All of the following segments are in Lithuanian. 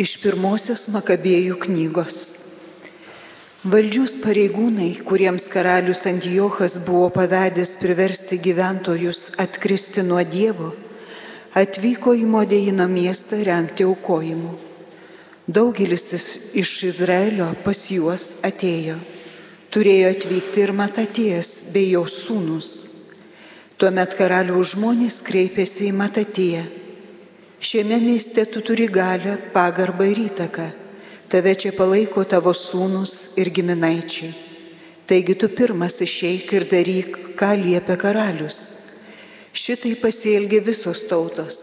Iš pirmosios Makabėjų knygos. Valdžius pareigūnai, kuriems karalius Antijochas buvo pavedęs priversti gyventojus atkristi nuo Dievo, atvyko į Modėjino miestą renkti aukojimų. Daugelis iš Izraelio pas juos atėjo. Turėjo atvykti ir Matatijas bei jo sūnus. Tuomet karaliaus žmonės kreipėsi į Matatiją Šiame mieste tu turi galę, pagarbą ir įtaką. Tave čia palaiko tavo sūnus ir giminaičiai. Taigi tu pirmas išeik ir daryk, ką liepia karalius. Šitai pasielgė visos tautos,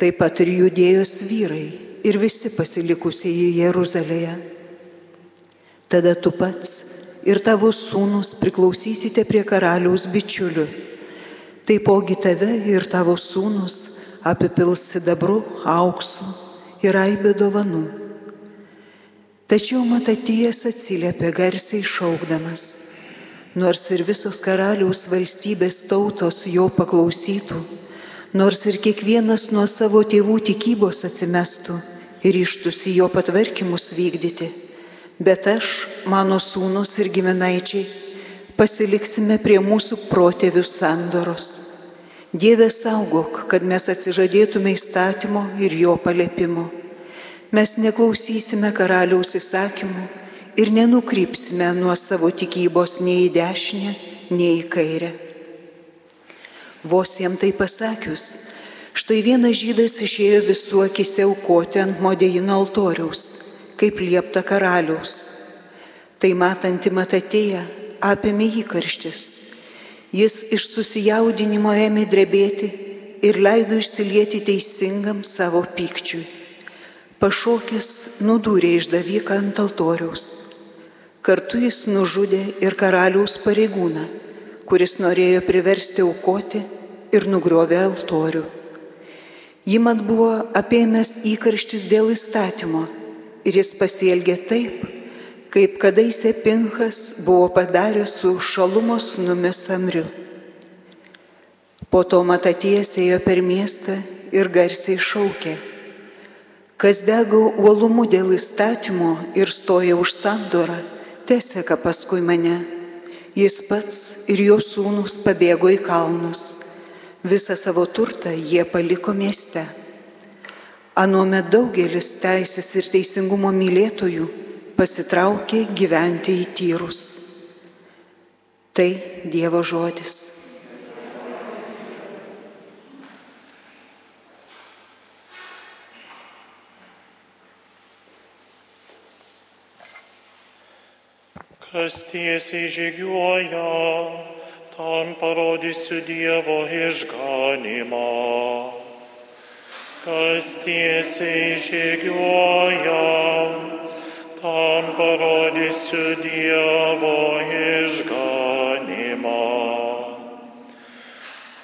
taip pat ir judėjos vyrai ir visi pasilikusiai į Jeruzalėje. Tada tu pats ir tavo sūnus priklausysite prie karaliaus bičiulių. Taipogi tave ir tavo sūnus apipils sidabru, auksu ir aibė dovanų. Tačiau Matatijas atsiliepė garsiai šaukdamas, nors ir visos karaliaus valstybės tautos jo paklausytų, nors ir kiekvienas nuo savo tėvų tikybos atsimestų ir ištusi jo patvarkymus vykdyti, bet aš, mano sūnus ir giminaičiai, pasiliksime prie mūsų protėvių sandoros Dieve saugok, kad mes atsižadėtume įstatymo ir jo palėpimo. Mes neklausysime karaliaus įsakymų ir nenukrypsime nuo savo tikybos nei į dešinę, nei į kairę. Vos jam tai pasakius, štai vienas žydas išėjo visų akise aukoti ant modėjino altoriaus, kaip liepta karaliaus. Tai matanti matatėja apėmė jį karštis Jis iš susijaudinimo ėmė drebėti ir leido išsilieti teisingam savo pykčiui. Pašokęs nudūrė išdavyką ant altoriaus. Kartu jis nužudė ir karaliaus pareigūną, kuris norėjo priversti aukoti ir nugriovė altorių. Jį mat buvo apėmęs įkarštis dėl įstatymo ir jis pasielgė taip, kaip kadaise Pinchas buvo padaręs su šalumo sunumis Amriu. Po to Mataties ėjo per miestą ir garsiai šaukė, kas dega uolumu dėl įstatymo ir stoja už sandorą, teseka paskui mane. Jis pats ir jo sūnus pabėgo į kalnus. Visą savo turtą jie paliko mieste. Anuomet daugelis teisės ir teisingumo mylėtojų pasitraukė gyventi į tyrus. Tai Dievo žodis. Kas tiesiai žygiuoja, tam parodysiu Dievo išganimą. Kas tiesiai žygiuoja, tam parodysiu Dievo išganimą.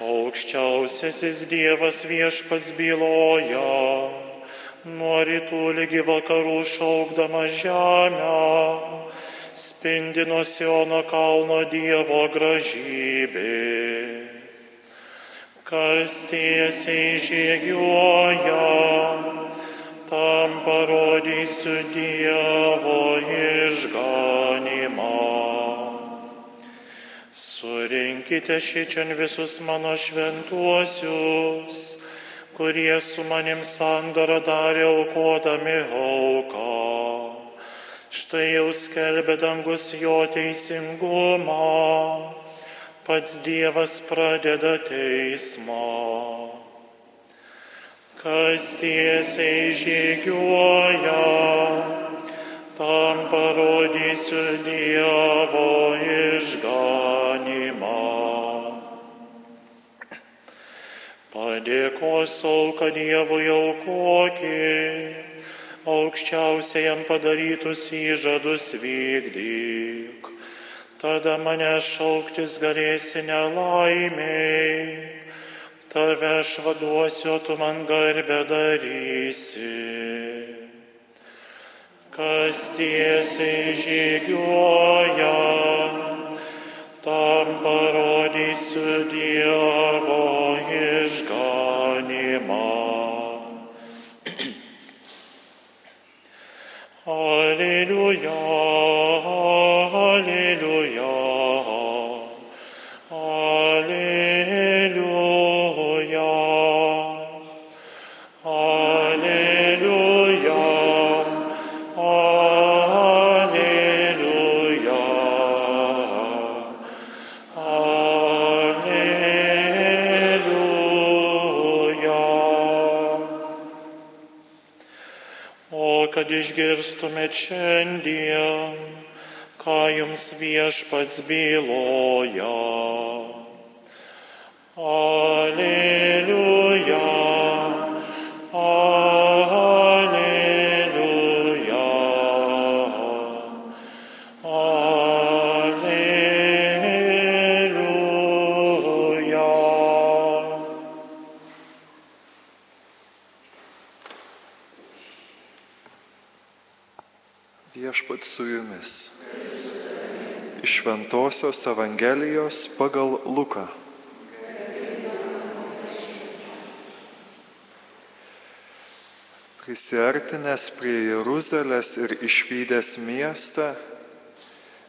Aukščiausiasis Dievas viešpats byloja, nuo rytų lygi vakarų šaukdama žemę, spindi nuo Siono kalno Dievo gražybė. Kas tiesiai žygiuoja, tam parodysiu Dievo išganimą. Surinkite šičian visus mano šventuosius, kurie su manim sandorą darė aukodami auką. Štai jau skelbė dangus jo teisingumą, pats Dievas pradeda teismą kas tiesiai žygiuoja, tam parodysiu Dievo išganimą. Padėkos auką Dievui aukokį, aukščiausiajam padarytus įžadus vykdyk, tada mane šauktis galėsi nelaimiai tave aš vaduosiu, tu man garbę darysi. Kas tiesiai žygiuoja, tam parodysiu Dievo išgirstumėt šiandien, ką jums viešpats byloja. Su jumis. Iš Šventojios Evangelijos pagal Luką. Prisiartinęs prie Jeruzalės ir išvykęs miestą,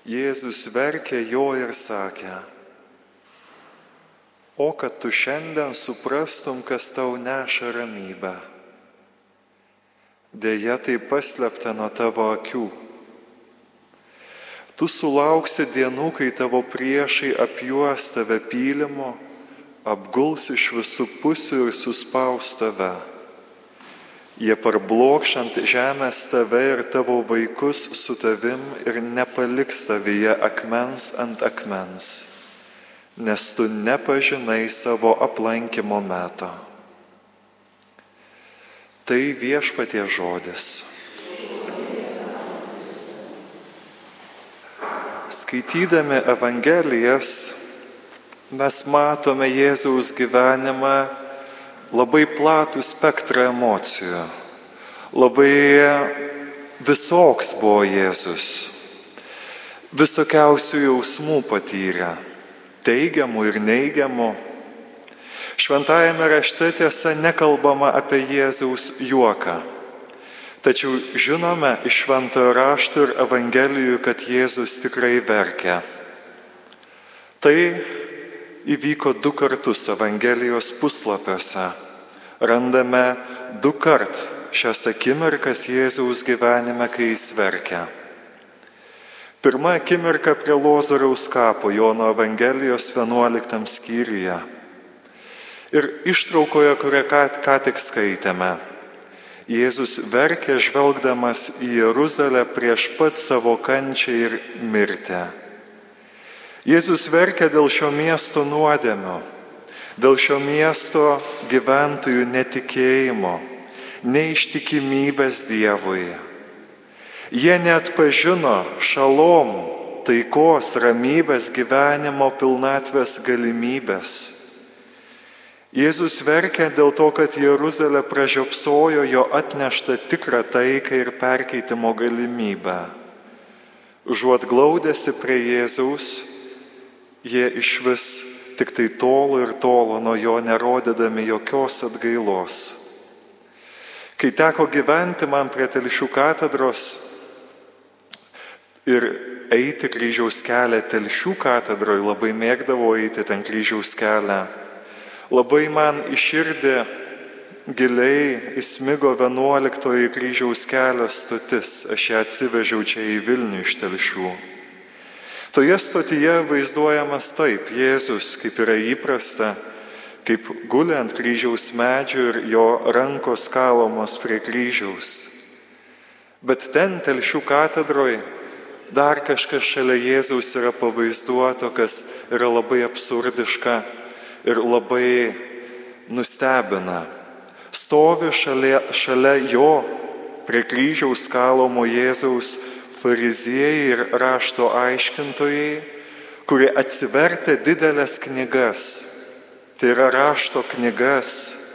Jėzus verkė jo ir sakė, o kad tu šiandien suprastum, kas tau neša ramybę. Deja, tai paslėpta nuo tavo akių. Tu sulauksi dienų, kai tavo priešai apjuos tave pylimo, apguls iš visų pusių ir suspaus tave. Jie parblokšant žemės tave ir tavo vaikus su tavim ir nepaliks tavyje akmens ant akmens, nes tu nepažinai savo aplankimo meto. Tai viešpatie žodis. Skaitydami Evangelijas mes matome Jėzaus gyvenimą labai platų spektrą emocijų. Labai visoks buvo Jėzus. Visokiausių jausmų patyrė. Teigiamų ir neigiamų. Šventajame rašte tiesa nekalbama apie Jėzaus juoką. Tačiau žinome iš šventojo rašto ir evangelijų, kad Jėzus tikrai verkia. Tai įvyko du kartus Evangelijos puslapiuose. Randame du kart šias akimirkas Jėzaus gyvenime, kai jis verkia. Pirma akimirka prie Lozoriaus kapo Jono Evangelijos 11 skyriuje. Ir ištraukoje, kurią ką, ką tik skaitėme, Jėzus verkė žvelgdamas į Jeruzalę prieš pat savo kančią ir mirtį. Jėzus verkia dėl šio miesto nuodėmio, dėl šio miesto gyventojų netikėjimo, neištikimybės Dievui. Jie net pažino šalom, taikos, ramybės gyvenimo pilnatvės galimybės. Jėzus verkia dėl to, kad Jeruzalė pražiopsojo jo atneštą tikrą taiką ir perkeitimo galimybę. Užuot glaudėsi prie Jėzaus, jie iš vis tik tai tolo ir tolo nuo jo nerodydami jokios atgailos. Kai teko gyventi man prie Telšių katedros ir eiti kryžiaus kelią Telšių katedroje, labai mėgdavau eiti ten kryžiaus kelią, labai man iširdė giliai įsmigo 11 kryžiaus kelio stotis, aš ją atsivežiau čia į Vilnių iš Telšių. Toje stotyje vaizduojamas taip, Jėzus, kaip yra įprasta, kaip guli ant kryžiaus medžio ir jo rankos kalomos prie kryžiaus. Bet ten telšių katedroje dar kažkas šalia Jėzaus yra pavaizduoto, kas yra labai absurdiška ir labai nustebina. Stovi šalia, šalia jo prie kryžiaus kalomo Jėzaus fariziejai ir rašto aiškintojai, kurie atsivertė didelės knygas, tai yra rašto knygas,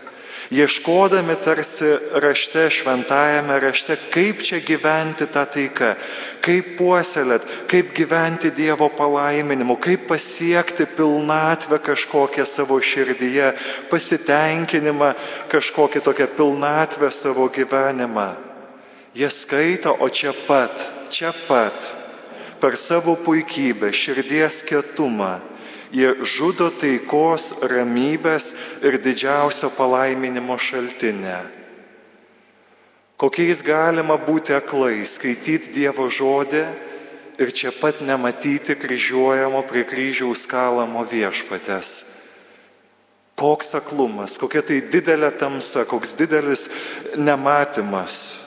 ieškodami tarsi rašte, šventajame rašte, kaip čia gyventi tą taiką, kaip puoselėt, kaip gyventi Dievo palaiminimu, kaip pasiekti pilnatvę kažkokią savo širdyje, pasitenkinimą, kažkokią tokią pilnatvę savo gyvenimą. Jie skaito, o čia pat, čia pat, per savo puikybę, širdies kietumą, jie žudo taikos, ramybės ir didžiausio palaiminimo šaltinę. Kokiais galima būti aklai, skaityti Dievo žodį ir čia pat nematyti kryžiuojamo prie kryžiaus kalamo viešpatės. Koks aklumas, kokia tai didelė tamsa, koks didelis nematymas.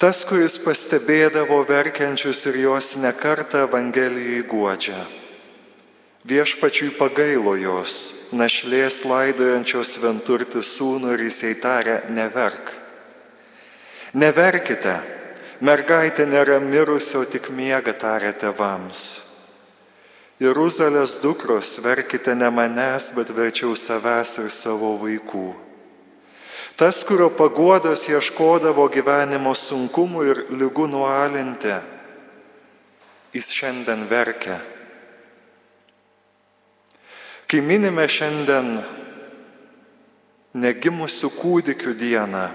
Tas, kuris pastebėdavo verkiančius ir juos nekartą Evangelijai guodžia. Viešpačiui pagailo jos, našlės laidojančios venturti sūnų ir jisai tarė, neverk. Neverkite, mergaitė nėra mirusio, tik miega tarė tevams. Jeruzalės dukros, verkite ne manęs, bet verčiau savęs ir savo vaikų. Tas, kurio paguodos ieškodavo gyvenimo sunkumų ir lygų nualinti, jis šiandien verkia. Kai minime šiandien negimusių kūdikių dieną,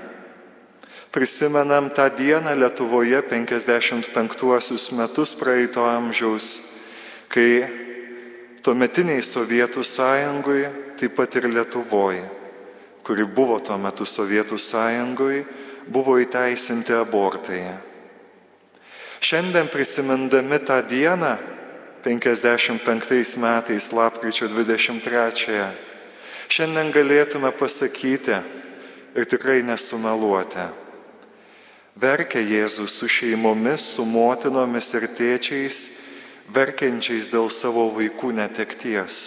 prisimenam tą dieną Lietuvoje 55 metus praeito amžiaus, kai tuometiniai Sovietų sąjungui, taip pat ir Lietuvoje kuri buvo tuo metu Sovietų sąjungoje, buvo įteisinti abortai. Šiandien prisimindami tą dieną, 55 metais, lapkričio 23, šiandien galėtume pasakyti ir tikrai nesumeluoti. Verkia Jėzus su šeimomis, su motinomis ir tėčiais, verkiančiais dėl savo vaikų netekties.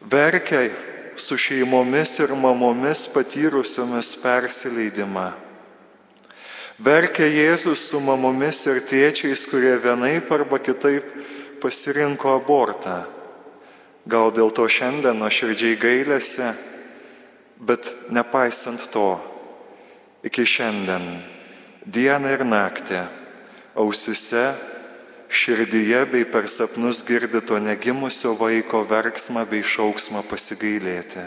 Verkia su šeimomis ir mamomis patyrusiomis persileidimą. Verkia Jėzus su mamomis ir tėčiais, kurie vienaip arba kitaip pasirinko abortą. Gal dėl to šiandien nuoširdžiai gailėsi, bet nepaisant to, iki šiandien, dieną ir naktį, ausise širdyje bei per sapnus girdi to negimusio vaiko verksmą bei šauksmą pasigailėti.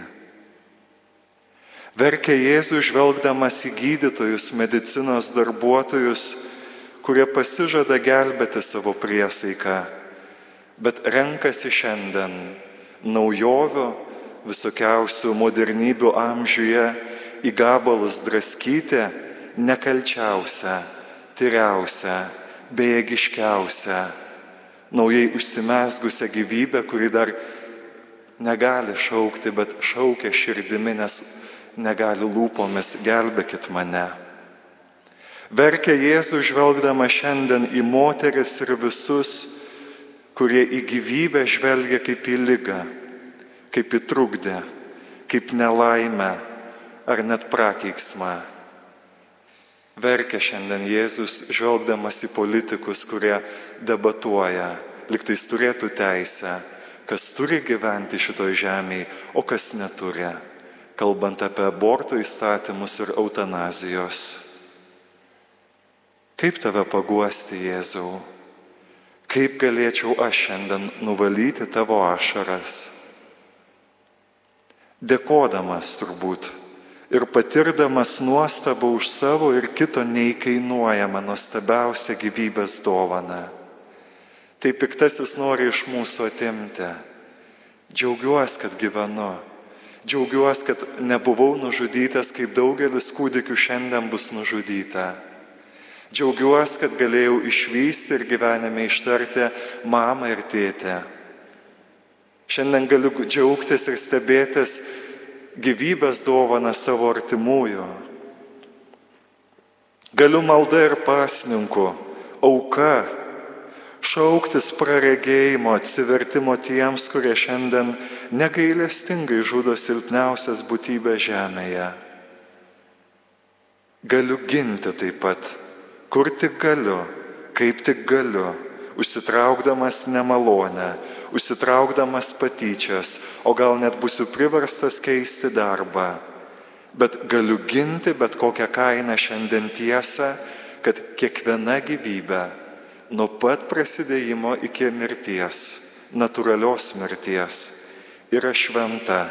Verkia Jėzus žvelgdamas į gydytojus, medicinos darbuotojus, kurie pasižada gelbėti savo priesaiką, bet renkasi šiandien naujovių, visokiausių modernybių amžiuje į gabalus draskyti nekalčiausią, tyriausią bejėgiškiausią, naujai užsimesgusią gyvybę, kuri dar negali šaukti, bet šaukia širdimi, nes negali lūpomis gelbėkit mane. Verkia Jėzus žvelgdama šiandien į moteris ir visus, kurie į gyvybę žvelgia kaip į lygą, kaip į trukdę, kaip nelaimę ar net prakeiksmą. Verkia šiandien Jėzus, žvelgdamas į politikus, kurie debatuoja, liktais turėtų teisę, kas turi gyventi šitoj žemėje, o kas neturi, kalbant apie abortų įstatymus ir eutanazijos. Kaip tave paguosti, Jėzau? Kaip galėčiau aš šiandien nuvalyti tavo ašaras? Dėkodamas turbūt ir patirdamas nuostabą už savo ir kito neįkainuojamą nuostabiausią gyvybės dovaną. Tai piktasis nori iš mūsų atimti. Džiaugiuosi, kad gyvenu. Džiaugiuosi, kad nebuvau nužudytas, kaip daugelis kūdikių šiandien bus nužudyta. Džiaugiuosi, kad galėjau išvysti ir gyvenime ištarti mamą ir tėtę. Šiandien galiu džiaugtis ir stebėtis gyvybės dovana savo artimųjų. Galiu malda ir pasninku, auka, šauktis praregėjimo, atsivertimo tiems, kurie šiandien negailestingai žudo silpniausias būtybės žemėje. Galiu ginti taip pat, kur tik galiu, kaip tik galiu, užsitraukdamas nemalonę, užsitraukdamas patyčias, o gal net būsiu priverstas keisti darbą. Bet galiu ginti bet kokią kainą šiandien tiesą, kad kiekviena gyvybė nuo pat prasidėjimo iki mirties, natūralios mirties, yra šventa,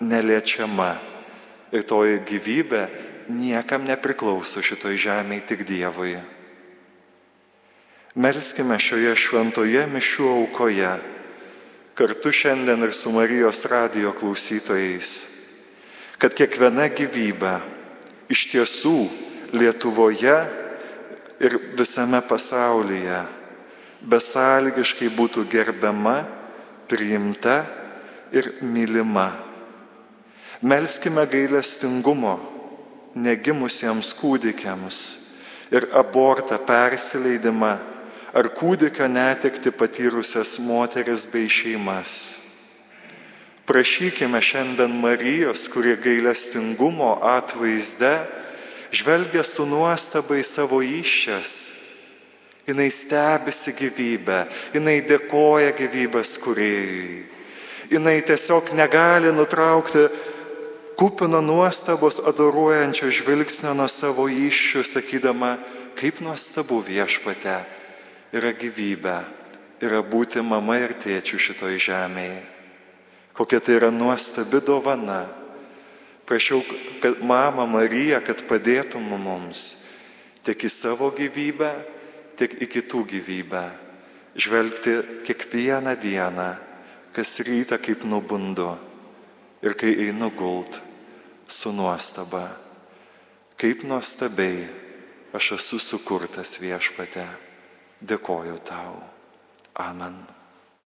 neliečiama. Ir toji gyvybė niekam nepriklauso šitoj žemėje tik Dievui. Melskime šioje šventoje mišių aukoje, kartu šiandien ir su Marijos radio klausytojais, kad kiekviena gyvybė iš tiesų Lietuvoje ir visame pasaulyje besąlygiškai būtų gerbiama, priimta ir mylima. Melskime gailestingumo negimusiems kūdikiams ir abortą persileidimą ar kūdikio netekti patyrusias moteris bei šeimas. Prašykime šiandien Marijos, kurie gailestingumo atvaizde žvelgia su nuostabai savo iššias. Jis stebisi gyvybę, jinai dėkoja gyvybės kuriejui. Jis tiesiog negali nutraukti kupino nuostabos adoruojančio žvilgsnio nuo savo iššių, sakydama, kaip nuostabu viešpate yra gyvybė, yra būti mama ir tėčių šitoj žemėje. Kokia tai yra nuostabi dovana. Prašiau, kad mama Marija, kad padėtum mums tiek į savo gyvybę, tiek į kitų gyvybę. Žvelgti kiekvieną dieną, kas rytą kaip nubundu ir kai einu gult su nuostaba, kaip nuostabiai aš esu sukurtas viešpate. Dėkoju tau. Amen.